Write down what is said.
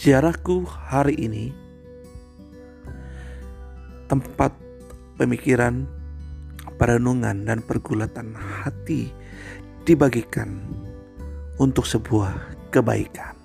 Ziarahku hari ini tempat pemikiran, perenungan dan pergulatan hati dibagikan untuk sebuah kebaikan.